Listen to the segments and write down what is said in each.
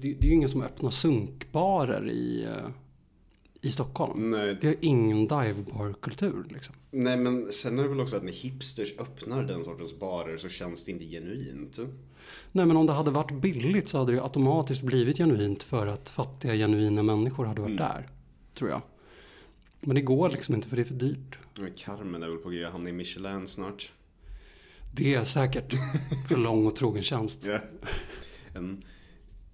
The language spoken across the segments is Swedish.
det, det är ju ingen som öppnar sunkbarer i, eh, i Stockholm. Nej. Vi har ingen divebar-kultur liksom. Nej men sen är det väl också att när hipsters öppnar den sortens barer så känns det inte genuint. Nej men om det hade varit billigt så hade det automatiskt blivit genuint för att fattiga genuina människor hade varit där. Tror jag. Men det går liksom inte för det är för dyrt. Men Carmen är väl på g att hamna i Michelin snart. Det är säkert för lång och trogen tjänst. En,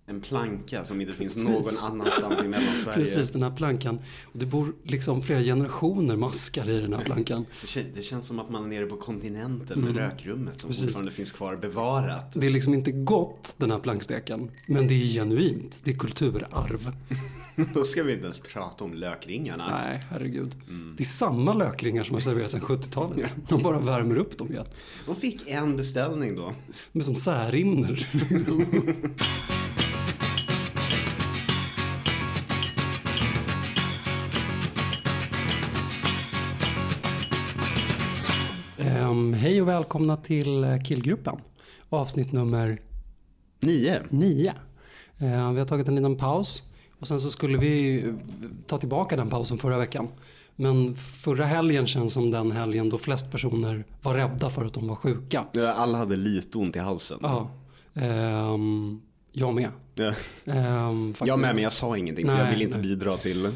en planka som inte finns någon annanstans i Mellansverige. Precis den här plankan. Och det bor liksom flera generationer maskar i den här plankan. Det, kän- det känns som att man är nere på kontinenten med rökrummet som Precis. fortfarande finns kvar bevarat. Det är liksom inte gott den här planksteken. Men det är genuint. Det är kulturarv. Då ska vi inte ens prata om lökringarna. Nej, herregud. Det är samma lökringar som har serverats sedan 70-talet. De bara värmer upp dem igen. De fick en beställning då. Är som särimner. Ehm, hej och välkomna till eh, Killgruppen. Avsnitt nummer Nio. nio. Eh, vi har tagit en liten paus och sen så skulle vi eh, ta tillbaka den pausen förra veckan. Men förra helgen känns som den helgen då flest personer var rädda för att de var sjuka. Ja, Alla hade lite ont i halsen. Ja. Ehm, jag med. Ja. Faktiskt. Jag med, men jag sa ingenting för Nej, jag vill inte nej. bidra till...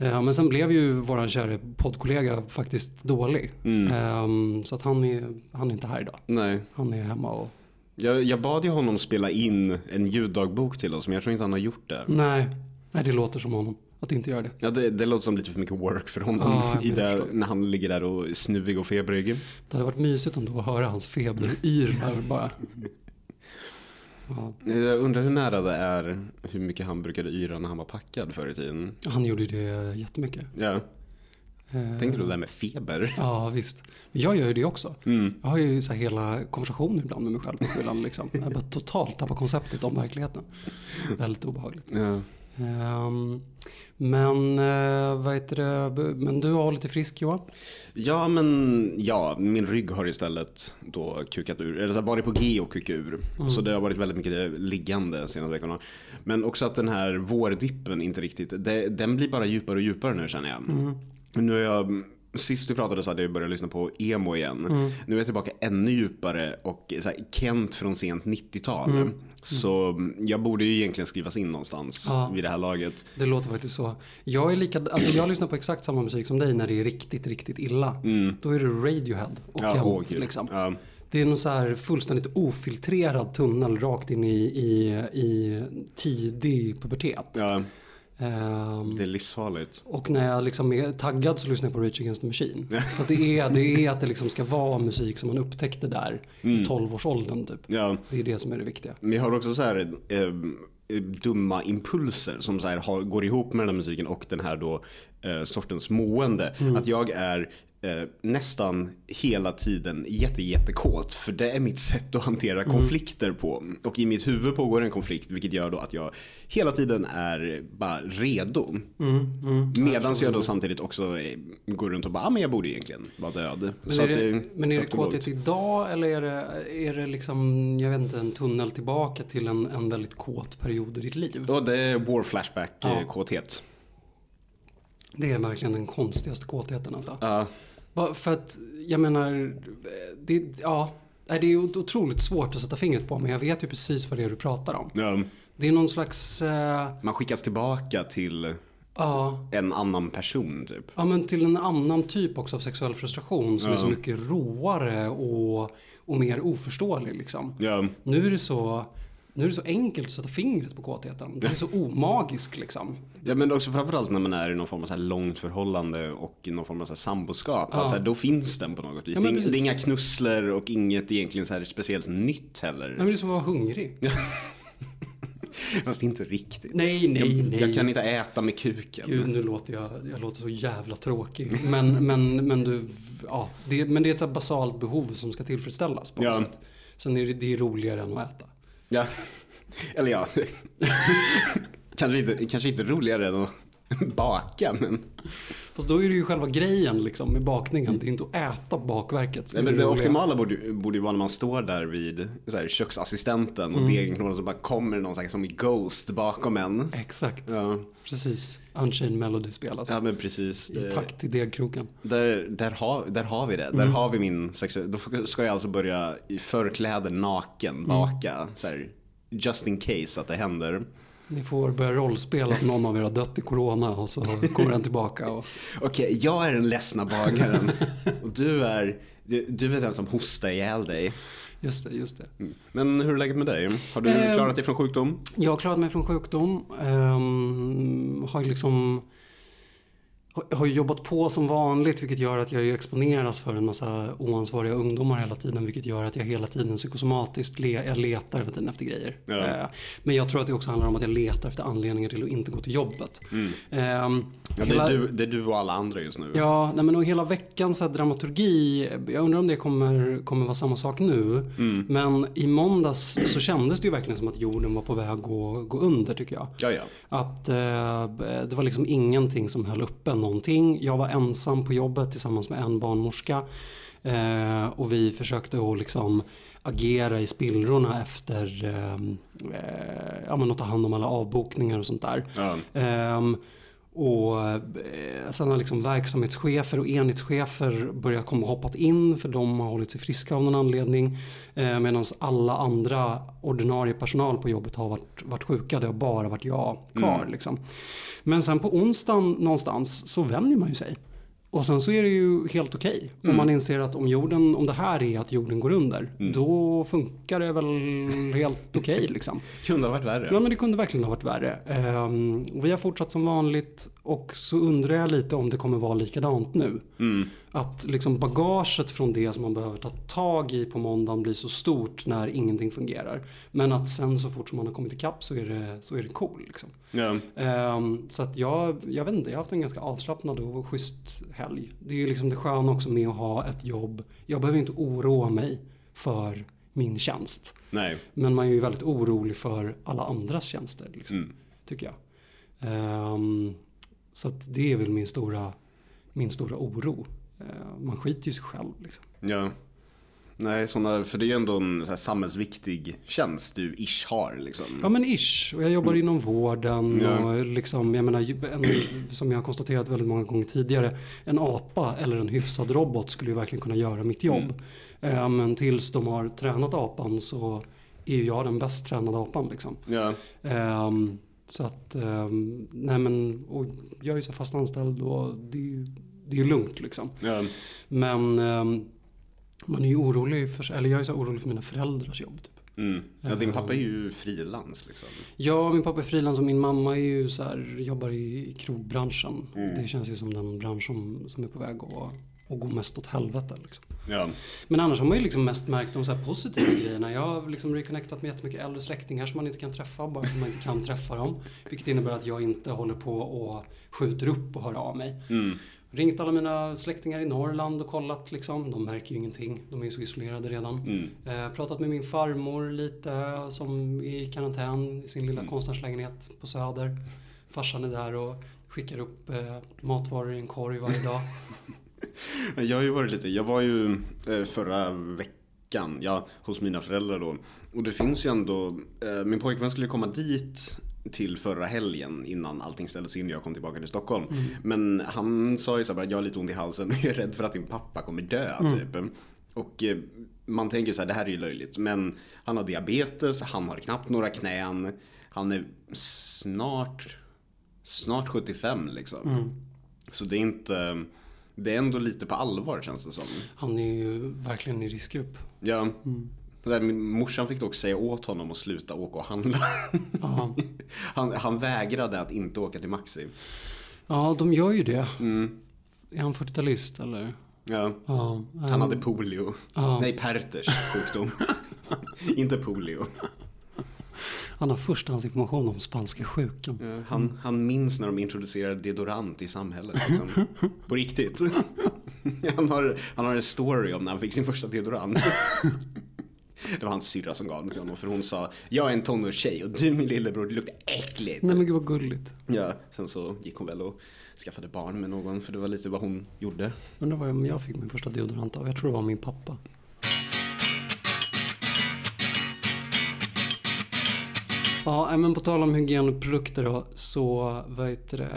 Eh, men sen blev ju våran kära poddkollega faktiskt dålig. Mm. Ehm, så att han är, han är inte här idag. Nej. Han är hemma och... Jag, jag bad ju honom spela in en ljuddagbok till oss, men jag tror inte han har gjort det. Nej, nej det låter som honom. Att inte göra det. Ja, det, det låter som lite för mycket work för honom Ja, i det, när han ligger där och är snuvig och febrig. Det hade varit mysigt ändå att höra hans feberyr bara. Ja, Jag undrar hur nära det är hur mycket han brukade yra när han var packad förr i tiden. han gjorde det jättemycket. Ja. Eh, Tänkte du det där med feber? Ja, visst. Men jag gör ju det också. Mm. Jag har ju så hela konversationer ibland med mig själv på fyllan. Liksom. Jag bara totalt tappar konceptet om verkligheten. Väldigt obehagligt. Ja. Ehm, men, uh, vad heter det? Men du har hållit dig frisk Johan? ja, men ja, min rygg har istället då kukat ur. Eller så har varit på G och kukat ur. Så det har varit väldigt mycket liggande de senaste veckorna. Men också att den här vårdippen inte riktigt, det, den blir bara djupare och djupare nu känner jag. Nu är jag, sist vi pratade så hade jag börjat lyssna på emo igen. Nu är jag tillbaka ännu djupare och så här, Kent från sent 90-tal. Så jag borde ju egentligen skrivas in någonstans Ja. vid det här laget. Det låter faktiskt så. Jag är lika, alltså jag lyssnar på exakt samma musik som dig när det är riktigt, riktigt illa. Då är det Radiohead och Ja, Kent gud. liksom. Ja. Det är någon så här fullständigt ofiltrerad tunnel rakt in i, i, i tidig pubertet. Ja, Ehm, det är livsfarligt. och när jag liksom är taggad så lyssnar jag på Rage Against the Machine. Så det, är, det är att det liksom ska vara musik som man upptäckte där i 12-årsåldern typ. Ja. Det är det som är det viktiga. Men jag har också så här eh, dumma impulser som så här har, går ihop med den här musiken och den här då eh, sortens mående. Att jag är eh, nästan hela tiden jätte, jättekåt. För det är mitt sätt att hantera konflikter på. Och i mitt huvud pågår en konflikt vilket gör då att jag hela tiden är bara redo. Medan jag då samtidigt också eh, går runt och bara, ah, men jag borde egentligen vara död. Men Så är, det, men är det lågt. kåthet idag eller är det, är det liksom, jag vet inte, en tunnel tillbaka till en, en väldigt kåt period i ditt liv? Ja, det är war flashback Ja. eh. Det är verkligen den konstigaste kåtheten alltså. Ja. Va- För att, jag menar, det, ja, det är ot- otroligt svårt att sätta fingret på men jag vet ju precis vad det är du pratar om. Ja. Det är någon slags, eh, Man skickas tillbaka till ja, en annan person typ. ja men till en annan typ också av sexuell frustration som är så Ja. mycket råare och, och mer oförståelig liksom. Ja. Nu är det så nu är det så enkelt att sätta fingret på kåtheten. Det är så omagisk liksom. ja men också framförallt när man är i någon form av så här långt förhållande och i någon form av så här samboskap. Ja. Alltså, då finns den på något vis. Ja, det, är, precis. det är inga knussler och inget egentligen så här speciellt nytt heller. Nej, men det är som att vara hungrig. Fast inte riktigt. Nej, nej, jag, nej. jag kan inte äta med kuken. Gud, nu låter jag, jag låter så jävla tråkig. Men, men, men, du, ja, det, men det är ett så basalt behov som ska tillfredsställas på något Ja. sätt. Sen är det, det är roligare än att äta. Ja. Eller ja. kanske, inte, kanske inte roligare än att baka men. Fast då är det ju själva grejen liksom med bakningen. Det är inte att äta bakverket. Nej, men det roliga. optimala borde, borde ju vara när man står där vid så här, köksassistenten och degen knådas och bara kommer någon slags som i Ghost bakom en. Exakt, Ja, precis. Unchained Melody spelas. ja men precis. I Det, takt till degkroken. där, där, har, där har vi det. Där har vi min sexuella... Då ska jag alltså börja i förkläder naken baka. Så här, just in case att det händer. Ni får börja rollspela att någon av er har dött i corona och så kommer den tillbaka. Och... Okej, jag är den ledsna bagaren. och du är, du, du är den som hostar ihjäl dig. Just det, just det. Men hur är läget med dig? Har du Ehm. klarat dig från sjukdom? Jag har klarat mig från sjukdom. Um, har liksom har- ju jobbat på som vanligt vilket gör att jag exponeras för en massa oansvariga ungdomar hela tiden vilket gör att jag hela tiden psykosomatiskt le, jag letar hela tiden efter grejer. Ja. Eh, men jag tror att det också handlar om att jag letar efter anledningar till att inte gå till jobbet. Ehm, Ja, det, hela- är du, det är du och alla andra just nu. Ja, nej men och hela veckans dramaturgi, jag undrar om det kommer, kommer vara samma sak nu. Men i måndags så kändes det ju verkligen som att jorden var på väg att gå under tycker jag. ja. ja. Att eh, det var liksom ingenting som höll uppe någonting. Jag var ensam på jobbet tillsammans med en barnmorska. Eh, och vi försökte att liksom agera i spillrorna efter eh, eh, ja, men att ta hand om alla avbokningar och sånt där. Ja. Ehm, och eh, sen har liksom verksamhetschefer och enhetschefer börjat komma och hoppat in för de har hållit sig friska av någon anledning. Eh, Medan alla andra ordinarie personal på jobbet har varit, varit sjuka. Det har bara varit jag kvar. Liksom. Men sen på onsdagen någonstans så vänjer man ju sig. Och sen så är det ju helt okej. Om man inser att om, jorden, om det här är att jorden går under, då funkar det väl helt okej. liksom. Kunde ha varit värre. Ja men det kunde verkligen ha varit värre. Och vi har fortsatt som vanligt och så undrar jag lite om det kommer vara likadant nu. Mm. Att liksom bagaget från det som man behöver ta tag i på måndagen blir så stort när ingenting fungerar. Men att sen så fort som man har kommit ikapp så är det, så är det cool. Liksom. Ja. Ehm, så att jag, jag vet inte, jag har haft en ganska avslappnad och schysst helg. Det är ju liksom det sköna också med att ha ett jobb. Jag behöver inte oroa mig för min tjänst. Nej. Men man är ju väldigt orolig för alla andras tjänster. Liksom, Mm. Tycker jag. Ehm, så att det är väl min stora, min stora oro. Ehm, man skiter ju sig själv. Liksom. Ja. Nej, såna, för det är ju ändå en så här, samhällsviktig tjänst du ish har liksom. Ja men ish. Och jag jobbar inom vården. Ja. Och liksom, jag menar, en, som jag har konstaterat väldigt många gånger tidigare. En apa eller en hyfsad robot skulle ju verkligen kunna göra mitt jobb. Ehm, men tills de har tränat apan så är ju jag den bäst tränade apan. Liksom. Ja. Ehm, så att, ehm, nej men, och jag är ju så fast anställd och det är ju, det är ju lugnt liksom. Ja. Men ehm, man är ju orolig för, eller jag är så orolig för mina föräldrars jobb typ. Mm. ja, din pappa är ju frilans liksom. Ja, min pappa är frilans och min mamma är ju så här, jobbar i krogbranschen. Mm. Det känns ju som den bransch som, som är på väg att, att gå mest åt helvete. Liksom. Ja. Men annars har man ju liksom mest märkt de så positiva grejerna. Jag har liksom reconnectat med jättemycket äldre släktingar som man inte kan träffa bara för att man inte kan träffa dem. Vilket innebär att jag inte håller på och skjuter upp och hör av mig. Mm. Ringt alla mina släktingar i Norrland och kollat liksom. De märker ju ingenting. De är ju så isolerade redan. Mm. Eh, pratat med min farmor lite som är i karantän i sin lilla Mm. konstnärslägenhet på Söder. Farsan är där och skickar upp eh, matvaror i en korg varje dag. Jag har ju varit lite, jag var ju eh, förra veckan, ja, hos mina föräldrar då. Och det finns ju ändå, eh, min pojkvän skulle komma dit till förra helgen innan allting ställdes in och jag kom tillbaka till Stockholm. Men han sa ju så här bara, jag har lite ont i halsen och jag är rädd för att din pappa kommer dö typ. Och eh, man tänker så här, det här är ju löjligt. Men han har diabetes, han har knappt några knän. Han är snart, snart 75 liksom. Så det är inte, det är ändå lite på allvar känns det som. Han är ju verkligen i riskgrupp. Ja. Det där, min morsan fick dock säga åt honom att sluta åka och handla. Ja. Han, han vägrade att inte åka till Maxi. ja, de gör ju det. Mm. Är han 40-talist eller? Ja. Ja. Han hade polio. Ja. Nej, Perters sjukdom. inte polio. Han har förstahandsinformation om spanska sjukan. Ja, Han, han minns när de introducerade deodorant i samhället. Liksom. På riktigt. Han har, han har en story om när han fick sin första deodorant. Det var hans syrra som gav den till honom för hon sa Jag är en tonårstjej och du min lillebror, du luktar äckligt. Nej men gud vad gulligt. Ja, sen så gick hon väl och skaffade barn med någon för det var lite vad hon gjorde. Undrar vad jag, jag fick min första deodorant av. Jag tror det var min pappa. Ja, men på tal om hygienprodukter då, så vad heter det?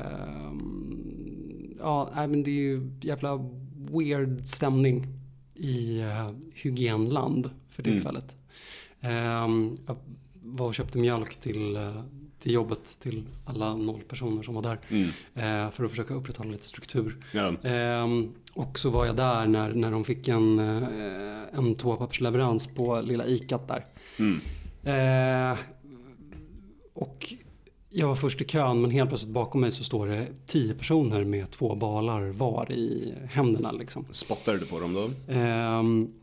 mm, Ja, men det är ju jävla weird stämning i uh, hygienland för tillfället. Ehm, jag var och köpte mjölk till, eh, till jobbet till alla noll personer som var där. eh, för att försöka upprätthålla lite struktur. Ja. Ehm, och så var jag där när, när de fick en, eh, en toapappersleverans på lilla ikat där. Eh, och jag var först i kön men helt plötsligt bakom mig så står det tio personer med två balar var i händerna liksom. Spottade du på dem då? Ehm,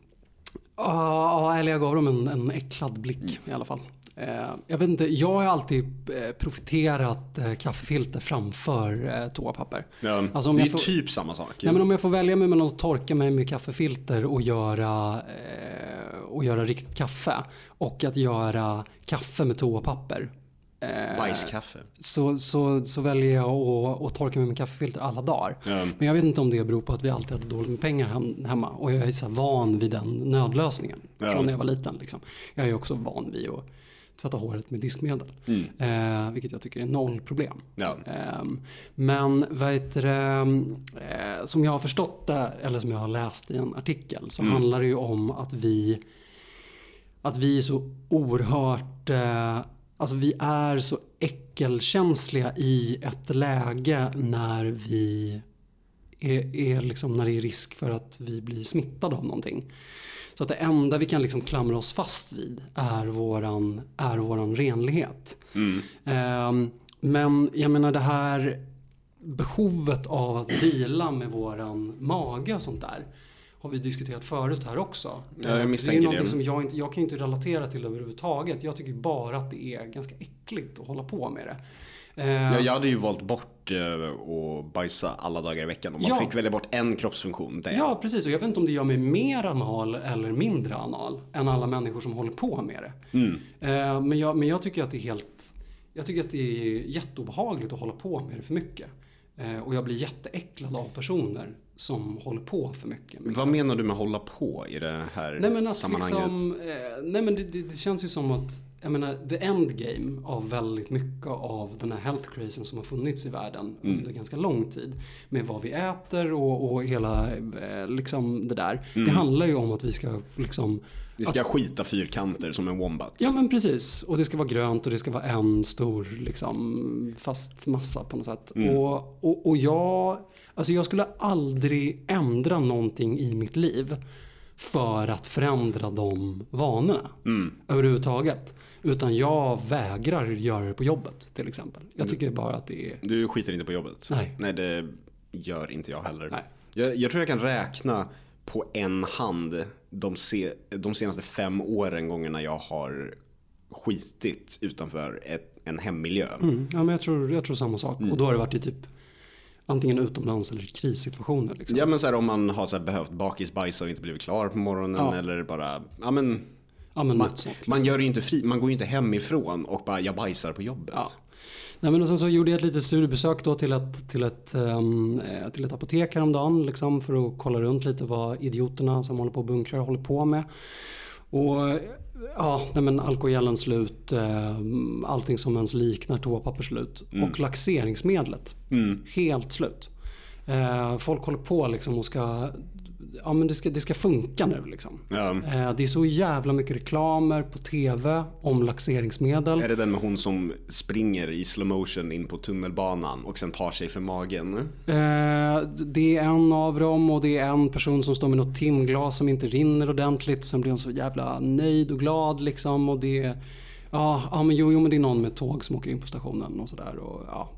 Ja, eller jag gav dem en, en äcklad blick i alla fall. Eh, jag vet inte, jag har alltid eh, profiterat eh, kaffefilter framför toapapper. Ja, Alltså, om det är får- typ samma sak. Nej, men om jag får välja mig mellan att torka mig med kaffefilter och göra, och göra riktigt kaffe och att göra kaffe med toapapper. Eh, Bajskaffe. så, så, så väljer jag att, att torka mig med kaffefilter alla dagar. Ja. Men jag vet inte om det beror på att vi alltid hade dåligt med pengar hem, hemma och jag är så van vid den nödlösningen Ja. från när jag var liten. Liksom. Jag är också van vid att tvätta håret med diskmedel. Eh, vilket jag tycker är noll problem. Ja. Ehm, men heter det, eh, som jag har förstått det, eller som jag har läst i en artikel, så handlar det ju om att vi, att vi är så oerhört, eh, alltså vi är så äckelkänsliga i ett läge när vi är, är liksom när det är risk för att vi blir smittade av någonting. Så att det enda vi kan liksom klamra oss fast vid är våran, är våran renlighet. Ehm, men jag menar det här behovet av att dela med våran mage och sånt där har vi diskuterat förut här också. Ja, jag Eh, det är någonting det. som jag inte, jag kan ju inte relatera till överhuvudtaget. Jag tycker bara att det är ganska äckligt att hålla på med det. Eh, Ja, jag hade ju valt bort eh, att bajsa alla dagar i veckan. Om man Ja. fick välja bort en kroppsfunktion. Det. Ja, precis. Och jag vet inte om det gör mig mer anal eller mindre anal än alla människor som håller på med det. Eh, men, jag, men jag tycker att det är helt... Jag tycker att det är jätteobehagligt att hålla på med det för mycket. Eh, och jag blir jätteäcklad av personer som håller på för mycket. Vad menar du med hålla på i det här Nej men alltså sammanhanget? liksom, eh, nej men det, det, det känns ju som att, jag menar, the endgame av väldigt mycket av den här health crazen som har funnits i världen Mm. under ganska lång tid. Med vad vi äter och, och hela, eh, liksom det där. Mm. Det handlar ju om att vi ska liksom Vi ska att, skita fyrkanter som en wombat. Ja men precis. Och det ska vara grönt och det ska vara en stor liksom, fast massa på något sätt. Mm. Och, och, och jag, alltså jag skulle aldrig ändra någonting i mitt liv för att förändra de vanorna Mm. överhuvudtaget. Utan jag vägrar göra det på jobbet till exempel. Mm. Jag tycker bara att det är... Du skiter inte på jobbet? Nej. Nej, det gör inte jag heller. Nej. Jag, jag tror jag kan räkna på en hand de, se, de senaste fem åren gångerna jag har skitit utanför ett, en hemmiljö. Mm, ja men jag tror, jag tror samma sak. Mm. Och då har det varit i typ antingen utomlands eller i krissituationer. Liksom. Ja men så här, om man har så här, behövt bakisbajsa och inte blivit klar på morgonen Ja. eller bara, ja men ja men man, sånt. man gör inte fri, man går ju inte hemifrån och bara jag bajsar på jobbet. Ja. Nej, men och sen så gjorde jag ett litet studiebesök då till ett, till ett, eh, till ett apotek häromdagen liksom, för att kolla runt lite vad idioterna som håller på och bunkrar håller på med. Och ja, nej, men alkogelen slut, eh, allting som ens liknar toapapper slut. Och laxeringsmedlet helt slut. Eh, folk håller på liksom och ska, ja men det ska, det ska funka nu liksom. Ja. Eh, det är så jävla mycket reklamer på tv om laxeringsmedel. Är det den med hon som springer i slow motion in på tunnelbanan och sen tar sig för magen? Eh, det är en av dem och det är en person som står med något timglas som inte rinner ordentligt. Och sen blir hon så jävla nöjd och glad liksom. Och det ja, ja men jo, jo men det är någon med tåg som åker in på stationen och sådär. Ja.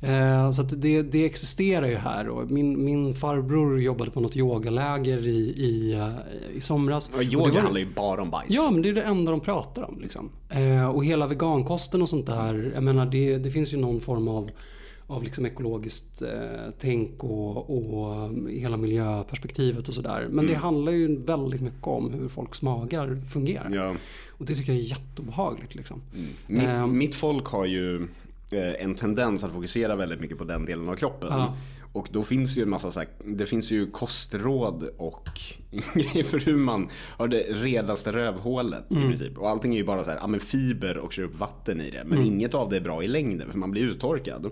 Eh, så det, det existerar ju här. Och min, min farbror jobbade på något yogaläger i, i, eh, i somras. Ja, yoga var- handlar ju bara om bajs. Ja, men det är det enda de pratar om. Liksom. Eh, och hela vegankosten och sånt där. Jag menar, det, det finns ju någon form av, av liksom ekologiskt eh, tänk och, och hela miljöperspektivet och sådär. Men det handlar ju väldigt mycket om hur folks magar fungerar. Ja. Och det tycker jag är jätteobehagligt. Liksom. Mitt, Ehm. mitt folk har ju eh, en tendens att fokusera väldigt mycket på den delen av kroppen. Ja. Och då finns ju en massa så här, det finns ju kostråd och grejer för hur man har det redaste rövhålet Mm. i princip. Och allting är ju bara så här, ja men fiber och kör upp vatten i det. Men Mm. inget av det är bra i längden för man blir uttorkad.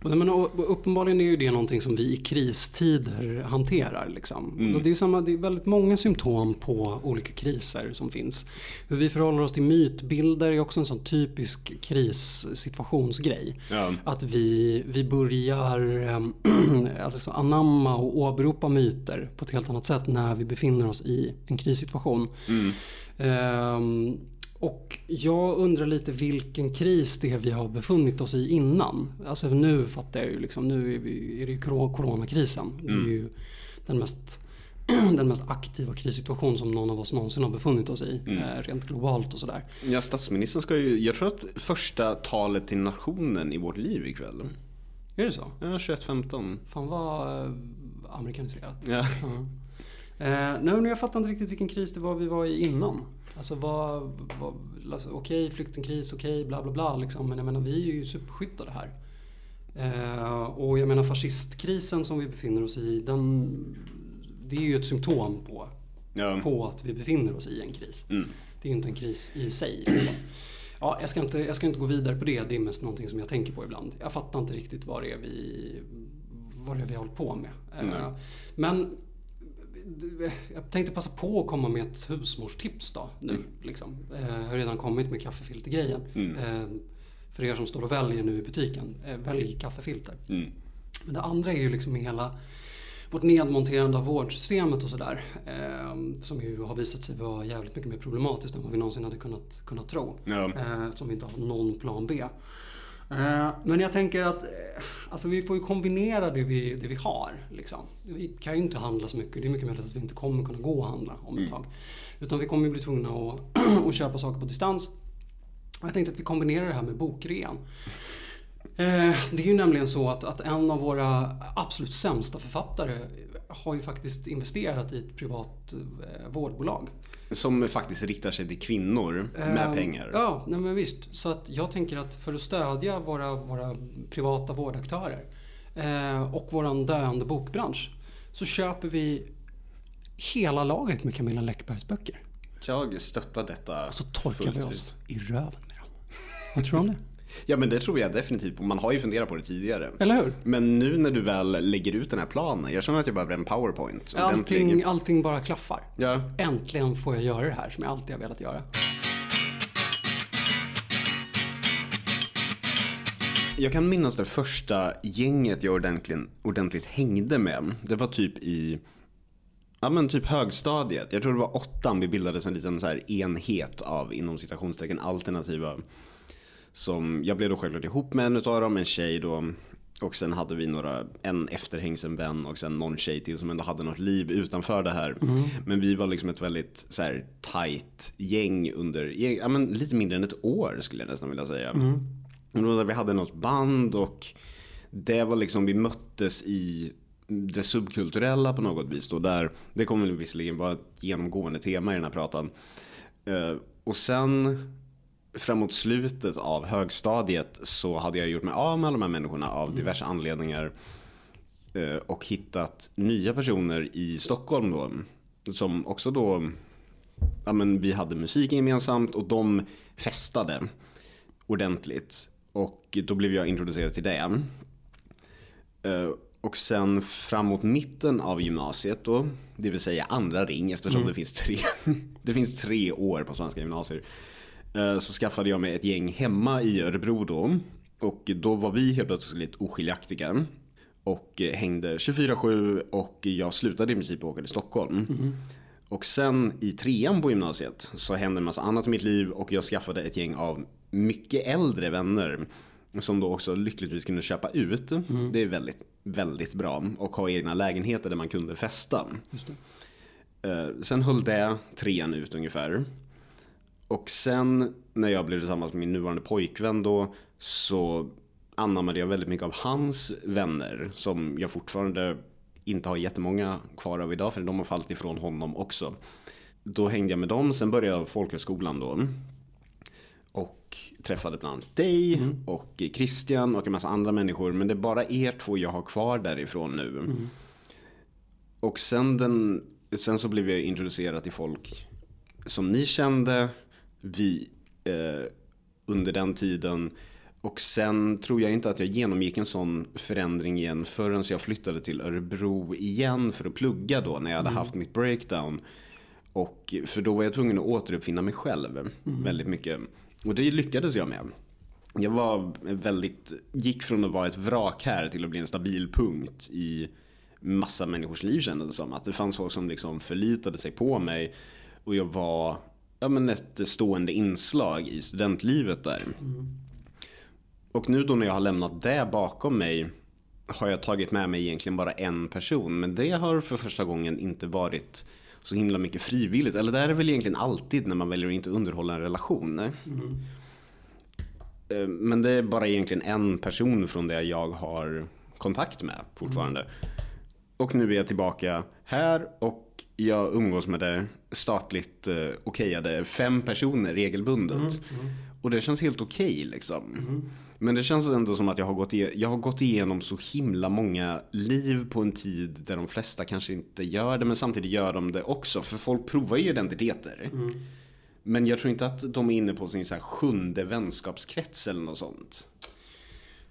Men, och, uppenbarligen är ju det någonting som vi i kristider hanterar. Liksom. Och det, är samma, det är väldigt många symptom på olika kriser som finns. Hur vi förhåller oss till mytbilder är också en sån typisk krissituationsgrej. Ja. Att vi, vi börjar alltså anamma och åberopa myter på ett helt annat sätt när vi befinner oss i en krissituation. Ehm, och jag undrar lite vilken kris det är vi har befunnit oss i innan. Alltså nu fattar jag ju liksom, nu är, vi, är det ju coro- coronakrisen. Det är ju den mest, den mest aktiva krissituation som någon av oss någonsin har befunnit oss i. eh, Rent globalt och sådär. Ja, statsministern ska ju, jag tror att första talet till nationen i vårt liv ikväll. Är det så? Ja, 21.15. Fan vad eh, amerikaniserat. Ja. Ja. Eh, nej, jag fattar inte riktigt vilken kris det var vi var i innan. Alltså vad, vad alltså, okej flyktingkris, okej bla bla bla liksom. Men jag menar vi är ju superskyddade här. Eh, och jag menar fascistkrisen som vi befinner oss i, den, det är ju ett symptom på, Ja. på att vi befinner oss i en kris. Mm. Det är ju inte en kris i sig. Liksom. Ja, jag, ska inte, jag ska inte gå vidare på det. Det är mest någonting som jag tänker på ibland. Jag fattar inte riktigt vad det är vi, vad det är vi håller på med. Eh. Men jag tänkte passa på att komma med ett husmorstips då. Nu, liksom. Eh, Jag har redan kommit med kaffefiltergrejen. Eh, För er som står och väljer nu i butiken, eh, välj kaffefilter. Mm. Men det andra är ju liksom hela vårt nedmonterande av vårdsystemet och sådär. Eh, som ju har visat sig vara jävligt mycket mer problematiskt än vad vi någonsin hade kunnat, kunnat tro. Ja. Eh, som vi inte har någon plan B. Eh, men jag tänker att eh, alltså vi får ju kombinera det vi, det vi har. Liksom. Vi kan ju inte handla så mycket. Det är mycket möjligt att vi inte kommer kunna gå och handla om ett tag. Utan vi kommer ju bli tvungna att, att köpa saker på distans. Jag tänkte att vi kombinerar det här med bokrean. Eh, Det är ju nämligen så att, att en av våra absolut sämsta författare har ju faktiskt investerat i ett privat eh, vårdbolag. Som faktiskt riktar sig till kvinnor med Eh, pengar. Ja, nej men visst. Så att jag tänker att för att stödja våra, våra privata vårdaktörer eh, och våran döende bokbransch så köper vi hela lagret med Camilla Läckbergs böcker. Jag stöttar detta Och så torkar vi ut. oss i röven med dem. Vad tror du om det? Ja men det tror jag definitivt. Man har ju funderat på det tidigare. Eller hur? Men nu när du väl lägger ut den här planen. Jag känner att jag behöver en powerpoint. Allting, ordentlig. allting bara klaffar. Ja. Äntligen får jag göra det här som jag alltid har velat göra. Jag kan minnas det första gänget jag ordentligt, ordentligt hängde med. Det var typ i Ja men typ högstadiet. Jag tror det var åttan vi bildades en liten så här enhet av inom citationstecken alternativa. Som jag blev då självklart ihop med en utav dem, en tjej då. Och sen hade vi några, en efterhängsen vän och sen någon tjej till som ändå hade något liv utanför det här. Men vi var liksom ett väldigt så här tight gäng under, ja men lite mindre än ett år skulle jag nästan vilja säga. Då, vi hade något band och det var liksom, vi möttes i det subkulturella på något vis då. Där, det kommer visserligen vara ett genomgående tema i den här pratan. Eh, och sen framåt slutet av högstadiet så hade jag gjort mig av med alla de här människorna av diverse anledningar. Eh, och hittat nya personer i Stockholm då. Som också då, ja men vi hade musik gemensamt och de festade ordentligt. Och då blev jag introducerad till det. Eh, Och sen framåt mitten av gymnasiet då, det vill säga andra ring eftersom det, finns tre, det finns tre år på svenska gymnasier. Eh, Så skaffade jag mig ett gäng hemma i Örebro då. Och då var vi helt plötsligt oskiljaktiga. Och eh, hängde 24-7 och jag slutade i princip åka till Stockholm. Och sen i trean på gymnasiet så hände en massa annat i mitt liv och jag skaffade ett gäng av mycket äldre vänner. Som då också lyckligtvis kunde köpa ut. Det är väldigt, väldigt bra. Och ha egna lägenheter där man kunde festa. Eh, sen höll det trean ut ungefär. Och sen när jag blev tillsammans med min nuvarande pojkvän då så anammade jag väldigt mycket av hans vänner som jag fortfarande inte har jättemånga kvar av idag för de har fallit ifrån honom också. Då hängde jag med dem, sen började jag folkhögskolan då. Och träffade bland annat dig mm. och Christian och en massa andra människor. Men det är bara er två jag har kvar därifrån nu. Mm. Och sen, den, sen så blev jag introducerad till folk som ni kände. Vi eh, under den tiden. Och sen tror jag inte att jag genomgick en sån förändring igen förrän jag flyttade till Örebro igen för att plugga då när jag hade mm. haft mitt breakdown. Och för då var jag tvungen att återuppfinna mig själv mm. väldigt mycket. Och det lyckades jag med. Jag var väldigt, gick från att vara ett vrak här till att bli en stabil punkt i massa människors liv kändes det som. Att det fanns folk som liksom förlitade sig på mig. Och jag var ja, men ett stående inslag i studentlivet där. Mm. Och nu då när jag har lämnat det bakom mig har jag tagit med mig egentligen bara en person. Men det har för första gången inte varit så himla mycket frivilligt. Eller det är väl egentligen alltid när man väljer att inte underhålla en relation. Mm. Men det är bara egentligen en person från det jag har kontakt med fortfarande. Mm. Och nu är jag tillbaka här och jag umgås med det statligt eh, okejade fem personer regelbundet. Mm, mm. Och det känns helt okej okay, liksom. Mm. Men det känns ändå som att jag har, gått igenom, jag har gått igenom så himla många liv på en tid där de flesta kanske inte gör det men samtidigt gör de det också. För folk provar ju identiteter. Mm. Men jag tror inte att de är inne på sin så här sjunde vänskapskrets eller något sånt.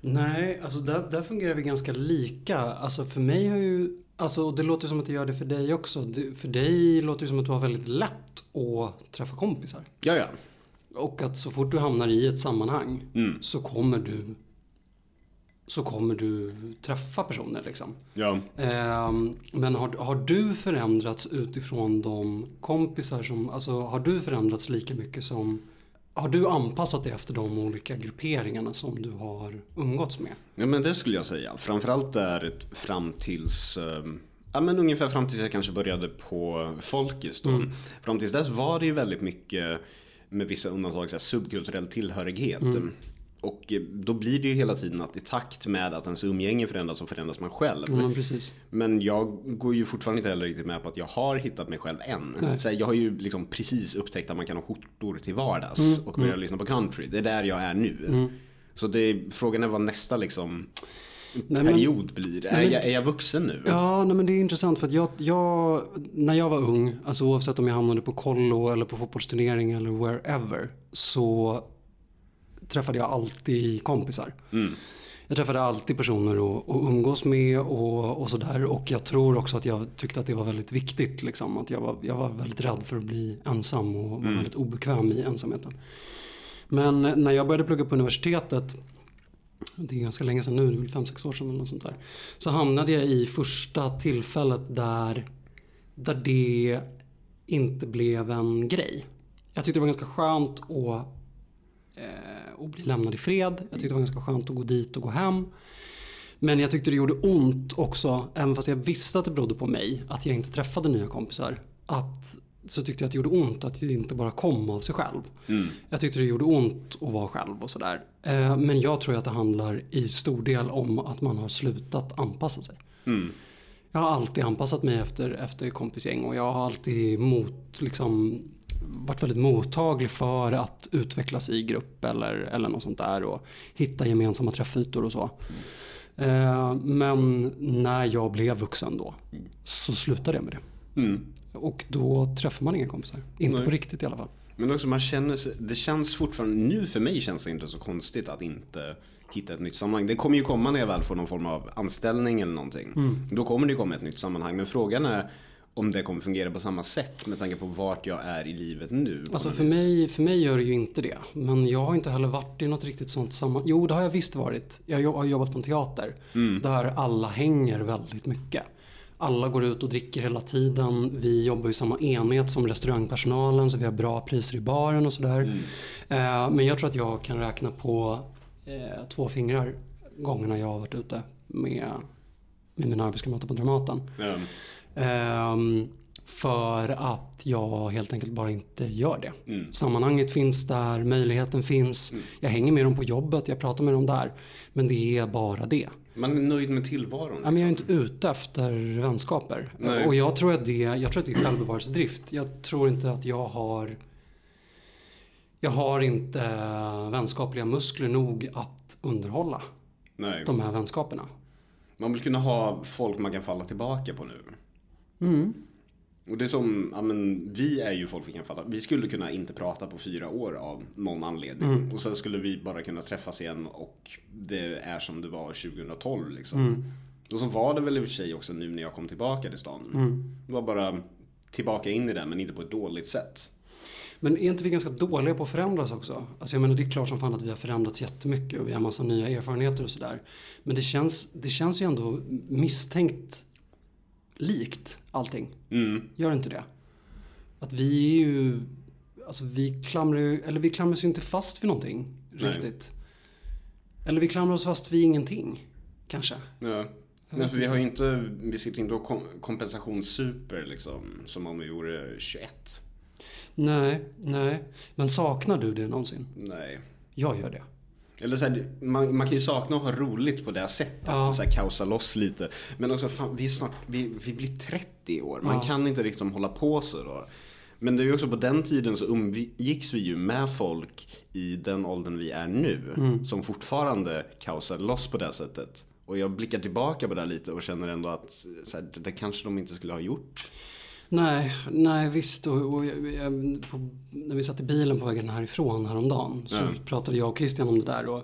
Nej, alltså där, där fungerar vi ganska lika. Alltså för mig har ju, alltså det låter som att det gör det för dig också. för dig låter det som att du har väldigt lätt att träffa kompisar. Ja, ja. Och att så fort du hamnar i ett sammanhang mm. så kommer du så kommer du träffa personer liksom. Ja. Eh, men har, har du förändrats utifrån de kompisar som, alltså har du förändrats lika mycket som har du anpassat dig efter de olika grupperingarna som du har umgåtts med? Ja men det skulle jag säga. Framförallt där fram tills ehm, Ja men ungefär fram tills jag kanske började på Folkis då. Mm. Fram tills dess var det ju väldigt mycket med vissa undantag så subkulturell tillhörighet. Mm. Och eh, då blir det ju hela tiden att i takt med att ens umgänge förändras så förändras man själv. Mm, precis. Men jag går ju fortfarande inte heller riktigt med på att jag har hittat mig själv än. Så jag har ju liksom precis upptäckt att man kan ha skjortor till vardags mm, och börja mm. lyssna på country. Det är där jag är nu. Mm. Så det, frågan är vad nästa liksom nej, period men, blir. Är, jag, är jag vuxen nu? Ja, nej, men det är intressant för att jag, jag, när jag var ung, alltså oavsett om jag hamnade på kollo eller på fotbollsturnering eller wherever, så träffade jag alltid kompisar. Mm. Jag träffade alltid personer att, att umgås med och, och sådär. Och jag tror också att jag tyckte att det var väldigt viktigt. Liksom. Att jag var, jag var väldigt rädd för att bli ensam och var mm. väldigt obekväm i ensamheten. Men när jag började plugga på universitetet det är ganska länge sedan nu, det är väl 5-6 år sedan eller något sånt där. Så hamnade jag i första tillfället där, där det inte blev en grej. Jag tyckte det var ganska skönt att, eh, att bli lämnad i fred. Jag tyckte det var ganska skönt att gå dit och gå hem. Men jag tyckte det gjorde ont också, även fast jag visste att det berodde på mig, att jag inte träffade nya kompisar. Att så tyckte jag att det gjorde ont att det inte bara kom av sig själv. Mm. Jag tyckte det gjorde ont att vara själv och sådär. Eh, men jag tror att det handlar i stor del om att man har slutat anpassa sig. Mm. Jag har alltid anpassat mig efter, efter kompisgäng och jag har alltid mot, liksom, varit väldigt mottaglig för att utvecklas i grupp eller, eller något sånt där och hitta gemensamma träffytor och så. Mm. Men när jag blev vuxen då så slutade jag med det. Mm. Och då träffar man inga kompisar. Inte Nej. på riktigt i alla fall. Men också man känner sig, det känns fortfarande, nu för mig känns det inte så konstigt att inte hitta ett nytt sammanhang. Det kommer ju komma när jag väl får någon form av anställning eller någonting. Mm. Då kommer det komma ett nytt sammanhang. Men frågan är om det kommer fungera på samma sätt med tanke på vart jag är i livet nu. Alltså för mig, för mig gör det ju inte det. Men jag har inte heller varit i något riktigt sånt sammanhang. Jo, det har jag visst varit. Jag har jobbat på en teater mm. där alla hänger väldigt mycket. Alla går ut och dricker hela tiden. Vi jobbar i samma enhet som restaurangpersonalen så vi har bra priser i baren och sådär. Mm. Eh, men jag tror att jag kan räkna på eh, två fingrar gångerna jag har varit ute med, med mina arbetskamrater på Dramaten. Mm. För att jag helt enkelt bara inte gör det. Mm. Sammanhanget finns där, möjligheten finns. Jag hänger med dem på jobbet, jag pratar med dem där. Men det är bara det. Man är nöjd med tillvaron. Ja, men jag är liksom. inte ute efter vänskaper. Nej. Och jag tror, att det, jag tror att det är självbevarelsedrift. Jag tror inte att jag har jag har inte vänskapliga muskler nog att underhålla Nej. de här vänskaperna. Man vill kunna ha folk man kan falla tillbaka på nu. Mm. Och det är som, ja men vi är ju folk vi kan falla. Vi skulle kunna inte prata på fyra år av någon anledning. Mm. Och sen skulle vi bara kunna träffas igen och det är som det var 2012 liksom. Mm. Och så var det väl i och för sig också nu när jag kom tillbaka till stan. Mm. Det var bara tillbaka in i det men inte på ett dåligt sätt. Men är inte vi ganska dåliga på att förändras också? Alltså jag menar det är klart som fan att vi har förändrats jättemycket och vi har massa nya erfarenheter och sådär. Men det känns, det känns ju ändå misstänkt likt allting. Mm. Gör inte det? Att vi är ju, alltså vi klamrar ju, eller vi klamrar oss ju inte fast vid någonting Nej. riktigt. Eller vi klamrar oss fast vid ingenting, kanske. Ja. Nej, för vi har ju inte, vi sitter inte och kom, kompensationssuper liksom. Som om vi vore 21. Nej, nej. Men saknar du det någonsin? Nej. Jag gör det. Eller så här, man, man kan ju sakna att ha roligt på det här sättet. Ja. Så här, kaosa loss lite. Men också, fan, vi, snart, vi, vi blir 30 år. Man Ja. kan inte riktigt hålla på så då. Men det är ju också på den tiden så umgicks vi ju med folk i den åldern vi är nu. Mm. Som fortfarande kaosade loss på det här sättet. Och jag blickar tillbaka på det här lite och känner ändå att så här, det kanske de inte skulle ha gjort. Nej, nej visst. Och, och jag, jag, på, när vi satt i bilen på vägen härifrån häromdagen så Ja. pratade jag och Christian om det där. Och,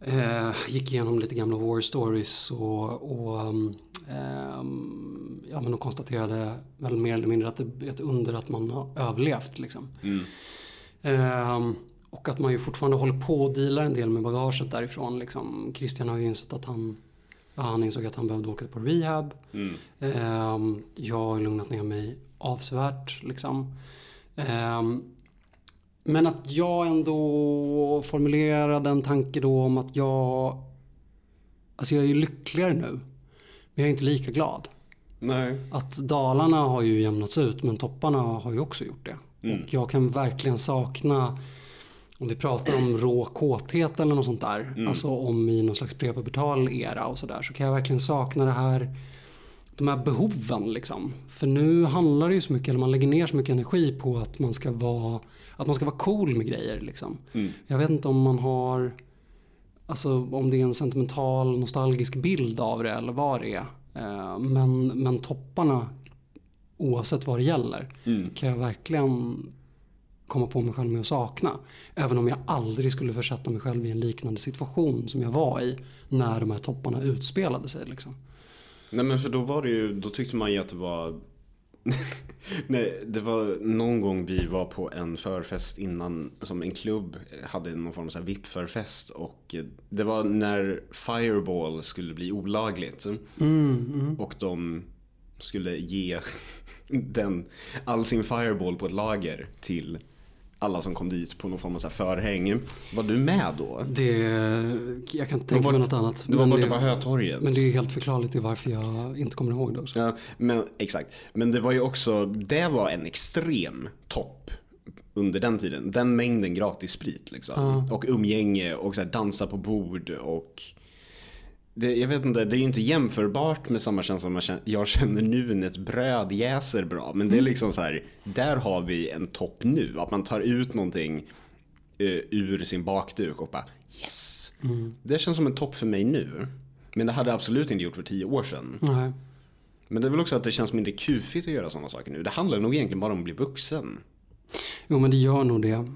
eh, gick igenom lite gamla war stories och, och ehm, ja, men och konstaterade väl mer eller mindre att det är ett under att man har överlevt. Liksom. Mm. Ehm, och att man ju fortfarande håller på och dealar en del med bagaget därifrån. Liksom. Christian har ju insett att han, han insåg att han behövde åka på rehab. Mm. Ehm, jag har lugnat ner mig avsevärt. Liksom. Ehm, men att jag ändå formulerade en tanke då om att jag... Alltså jag är ju lyckligare nu. Men jag är inte lika glad. Nej. Att Dalarna har ju jämnats ut men topparna har ju också gjort det. Mm. Och jag kan verkligen sakna om vi pratar om rå kåthet eller något sånt där. Mm. Alltså om i någon slags prepubertal era och sådär. Så kan jag verkligen sakna det här de här behoven liksom. För nu handlar det ju så mycket, eller man lägger ner så mycket energi på att man ska vara, att man ska vara cool med grejer liksom. Mm. Jag vet inte om man har, alltså om det är en sentimental, nostalgisk bild av det eller vad det är. Eh, Men, men topparna, oavsett vad det gäller, Mm. kan jag verkligen komma på mig själv med att sakna. Även om jag aldrig skulle försätta mig själv i en liknande situation som jag var i när de här topparna utspelade sig. Liksom. Nej men för då var det ju, då tyckte man ju att det var Nej, det var någon gång vi var på en förfest innan som en klubb hade någon form av VIP-förfest och eh, det var när Fireball skulle bli olagligt Mm, mm. och de skulle ge den, all sin Fireball på ett lager till alla som kom dit på någon form av så förhäng. Var du med då? Det, jag kan inte tänka var- mig något annat. Det var borta på Hötorget. Men det är helt förklarligt till varför jag inte kommer ihåg det också. Ja, men exakt. Men det var ju också, det var en extrem topp under den tiden. Den mängden gratis sprit liksom. Ja. Och umgänge och så dansa på bord och det, jag vet inte, det är ju inte jämförbart med samma känsla som jag känner, nu när ett bröd jäser bra. Men det är liksom så här, där har vi en topp nu. Att man tar ut någonting eh, ur sin bakduk och bara yes. Det känns som en topp för mig nu. Men det hade jag absolut inte gjort för tio år sedan. Nej. Men det är väl också att det känns mindre kufigt att göra sådana saker nu. Det handlar nog egentligen bara om att bli vuxen. Jo men det gör nog det.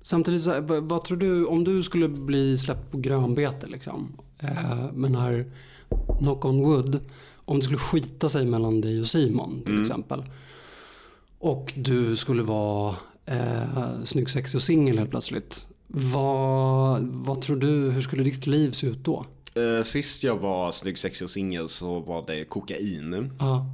Samtidigt, så vad, vad tror du om du skulle bli släppt på grönbete liksom. Eh, men här, knock on wood. Om det skulle skita sig mellan dig och Simon till exempel. Och du skulle vara eh, snygg, sexig och singel helt plötsligt. Vad, vad tror du, hur skulle ditt liv se ut då? Eh, sist jag var snygg, sexig och singel så var det kokain. Ja.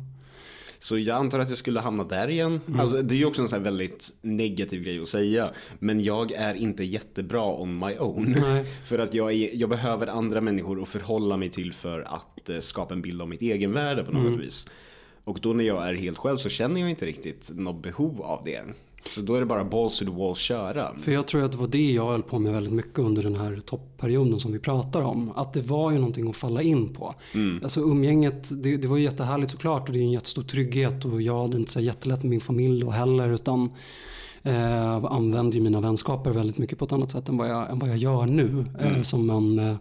Så jag antar att jag skulle hamna där igen. Alltså, det är ju också en sån väldigt negativ grej att säga. Men jag är inte jättebra on my own. Nej. För att jag, är, jag behöver andra människor att förhålla mig till för att eh, skapa en bild av mitt egenvärde på något vis. Och då när jag är helt själv så känner jag inte riktigt något behov av det. Så då är det bara balls to the wall köra. För jag tror att det var det jag höll på med väldigt mycket under den här toppperioden som vi pratar om. Att det var ju någonting att falla in på. Mm. Alltså umgänget, det, det var ju jättehärligt såklart och det är en jättestor trygghet och jag hade inte så jättelätt med min familj då heller utan eh, använder ju mina vänskaper väldigt mycket på ett annat sätt än vad jag, än vad jag gör nu. Eh, mm. Som, en, eh,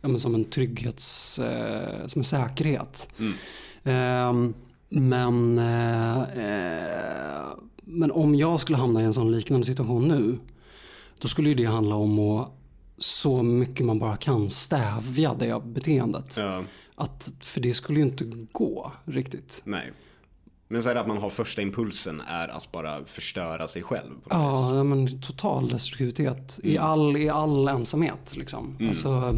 ja, men som en trygghets, eh, som en säkerhet. Mm. Men eh, men om jag skulle hamna i en sån liknande situation nu. Då skulle ju det handla om att så mycket man bara kan stävja det beteendet. Ja. Att, för det skulle ju inte gå riktigt. Nej. Men så är det att man har första impulsen är att bara förstöra sig själv. ja, men total destruktivitet mm. i, all, i all ensamhet. Liksom. Mm. Alltså,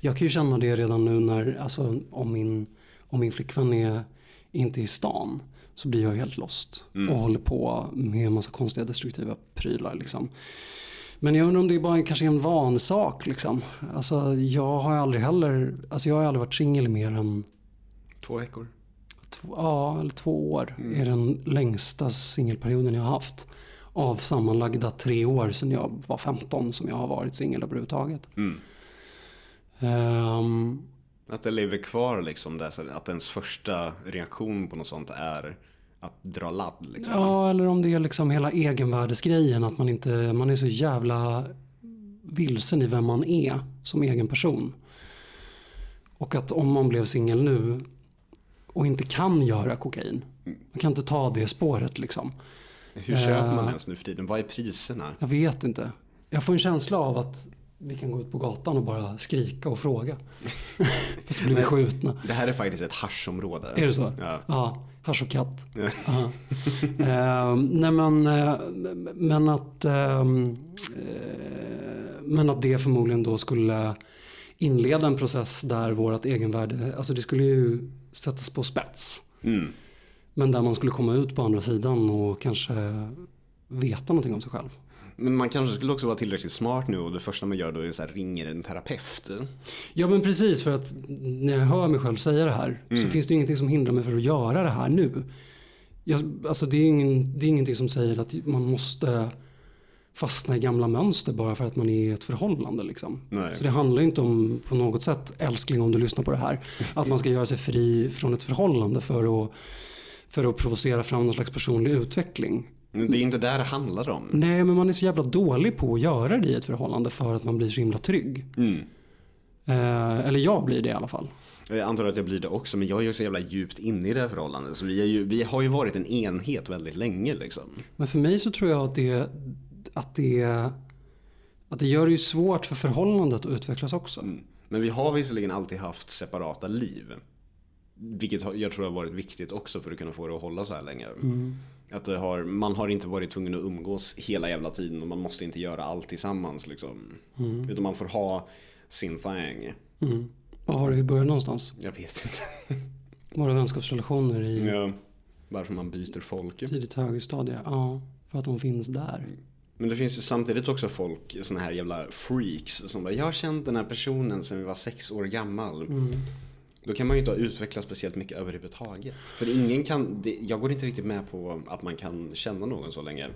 jag kan ju känna det redan nu när, alltså, om, min, om min flickvän är inte i stan så blir jag helt lost mm. och håller på med en massa konstiga destruktiva prylar. Liksom. Men jag undrar om det bara kanske är en vansak. Liksom. Alltså, jag har aldrig heller, alltså jag har aldrig varit singel mer än Två veckor? Två, ja, eller två år mm. är den längsta singelperioden jag har haft. Av sammanlagda tre år sedan jag var 15 som jag har varit singel överhuvudtaget. Mm. Um, att det lever kvar liksom, där, att ens första reaktion på något sånt är att dra ladd. Liksom. Ja, eller om det är liksom hela egenvärdesgrejen. Att man, inte, man är så jävla vilsen i vem man är som egen person. Och att om man blev singel nu och inte kan göra kokain. Man kan inte ta det spåret liksom. Hur köper man uh, ens nu för tiden? Vad är priserna? Jag vet inte. Jag får en känsla av att vi kan gå ut på gatan och bara skrika och fråga. Fast då blir vi skjutna. Det här är faktiskt ett haschområde. Är det så? Ja. ja hasch och katt. Ja. uh, nej men, uh, men att uh, men att det förmodligen då skulle inleda en process där vårt egenvärde, alltså det skulle ju sättas på spets. Mm. Men där man skulle komma ut på andra sidan och kanske veta någonting om sig själv. Men man kanske skulle också vara tillräckligt smart nu och det första man gör då är här, ringer en terapeut. Ja men precis för att när jag hör mig själv säga det här mm. så finns det ingenting som hindrar mig för att göra det här nu. Jag, alltså det är, ingen, det är ingenting som säger att man måste fastna i gamla mönster bara för att man är i ett förhållande. Liksom. Så det handlar inte om på något sätt, älskling om du lyssnar på det här, att man ska göra sig fri från ett förhållande för att, för att provocera fram någon slags personlig utveckling. Men det är inte där det handlar om. Nej, men man är så jävla dålig på att göra det i ett förhållande för att man blir så himla trygg. Mm. Eh, eller jag blir det i alla fall. Jag antar att jag blir det också, men jag är ju så jävla djupt inne i det här förhållandet. Så vi, ju, vi har ju varit en enhet väldigt länge liksom. Men för mig så tror jag att det, att det, att det gör det ju svårt för förhållandet att utvecklas också. Mm. Men vi har visserligen alltid haft separata liv. Vilket jag tror har varit viktigt också för att kunna få det att hålla så här länge. Mm. Att det har, man har inte varit tvungen att umgås hela jävla tiden och man måste inte göra allt tillsammans liksom. Mm. Utan man får ha sin thing. Mm. Var har vi börjat någonstans? Jag vet inte. Våra vänskapsrelationer i... Ja, varför man byter folk. Tidigt högstadie, ja. För att de finns där. Men det finns ju samtidigt också folk, såna här jävla freaks som bara, jag har känt den här personen sedan vi var sex år gammal. Mm. Då kan man ju inte ha utvecklat speciellt mycket överhuvudtaget. För ingen kan, det, jag går inte riktigt med på att man kan känna någon så länge.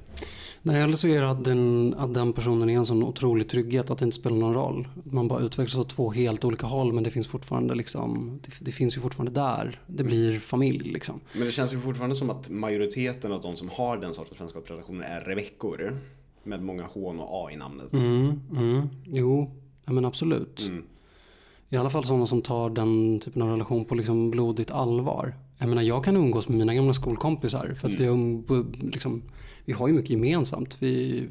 Nej, eller så är det att den, att den personen är en sån otrolig trygghet att det inte spelar någon roll. Man bara utvecklas åt två helt olika håll men det finns fortfarande liksom, det, det, finns ju fortfarande där. Det blir familj liksom. Men det känns ju fortfarande som att majoriteten av de som har den sortens vänskapsrelationer är reveckor. Med många H och A i namnet. Mm, mm, jo, ja, men absolut. Mm. I alla fall sådana som tar den typen av relation på liksom blodigt allvar. Jag menar jag kan umgås med mina gamla skolkompisar för att mm. vi, um, liksom, vi har ju mycket gemensamt. Vi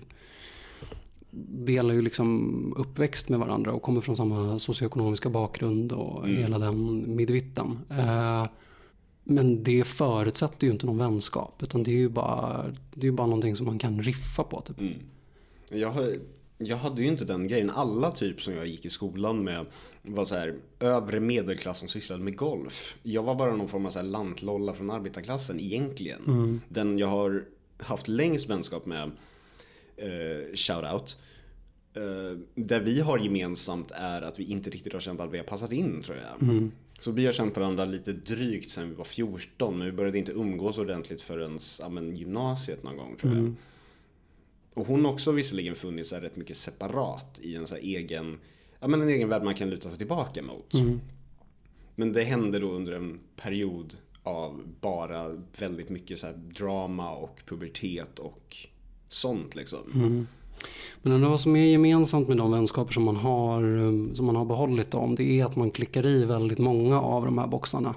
delar ju liksom uppväxt med varandra och kommer från samma socioekonomiska bakgrund och mm. hela den midvitten. Eh, men det förutsätter ju inte någon vänskap utan det är ju bara, det är bara någonting som man kan riffa på. Typ. Mm. Jag har jag hade ju inte den grejen. Alla typ som jag gick i skolan med var så här övre medelklass som sysslade med golf. Jag var bara någon form av så här lantlolla från arbetarklassen egentligen. Mm. Den jag har haft längst vänskap med, eh, shoutout, eh, det vi har gemensamt är att vi inte riktigt har känt att vi har passat in tror jag. Så vi har känt varandra lite drygt sedan vi var 14 men vi började inte umgås ordentligt förrän ja, men, gymnasiet någon gång tror jag. Och hon har också visserligen funnits här rätt mycket separat i en så egen, ja, men en egen värld man kan luta sig tillbaka mot. Men det hände då under en period av bara väldigt mycket så drama och pubertet och sånt liksom. Men ändå vad som är gemensamt med de vänskaper som man har, eh, som man har behållit om, det är att man klickar i väldigt många av de här boxarna.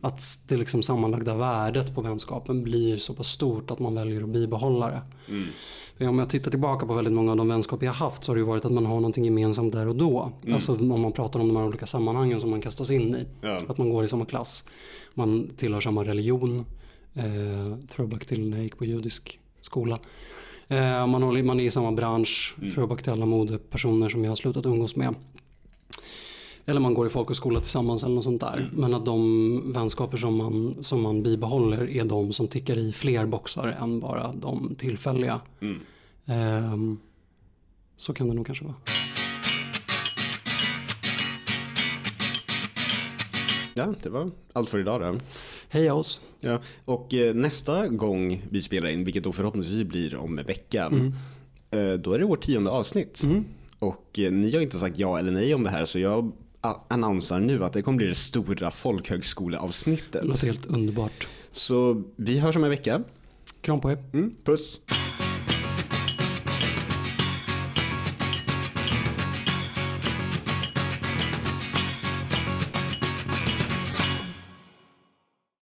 Att det liksom sammanlagda värdet på vänskapen blir så pass stort att man väljer att bibehålla det. För Om jag tittar tillbaka på väldigt många av de vänskaper jag haft så har det ju varit att man har någonting gemensamt där och då. Alltså om man pratar om de här olika sammanhangen som man kastas in i. Ja. Att man går i samma klass. Man tillhör samma religion. Eh, throwback till när jag gick på judisk skola. Eh, man, håller, man är i samma bransch. Throwback till alla modepersoner som jag har slutat umgås med. Eller man går i folkhögskola tillsammans eller något sånt där. Men att de vänskaper som man, som man bibehåller är de som tickar i fler boxar än bara de tillfälliga. Ehm, så kan det nog kanske vara. Ja, det var allt för idag då. Heja oss! Ja, och eh, nästa gång vi spelar in, vilket då förhoppningsvis blir om en vecka, eh, då är det vårt tionde avsnitt. Och eh, ni har inte sagt ja eller nej om det här så jag annonsar nu att det kommer bli det stora folkhögskoleavsnittet. Det låter helt underbart. Så vi hörs om en vecka. Kram på er! Mm, puss!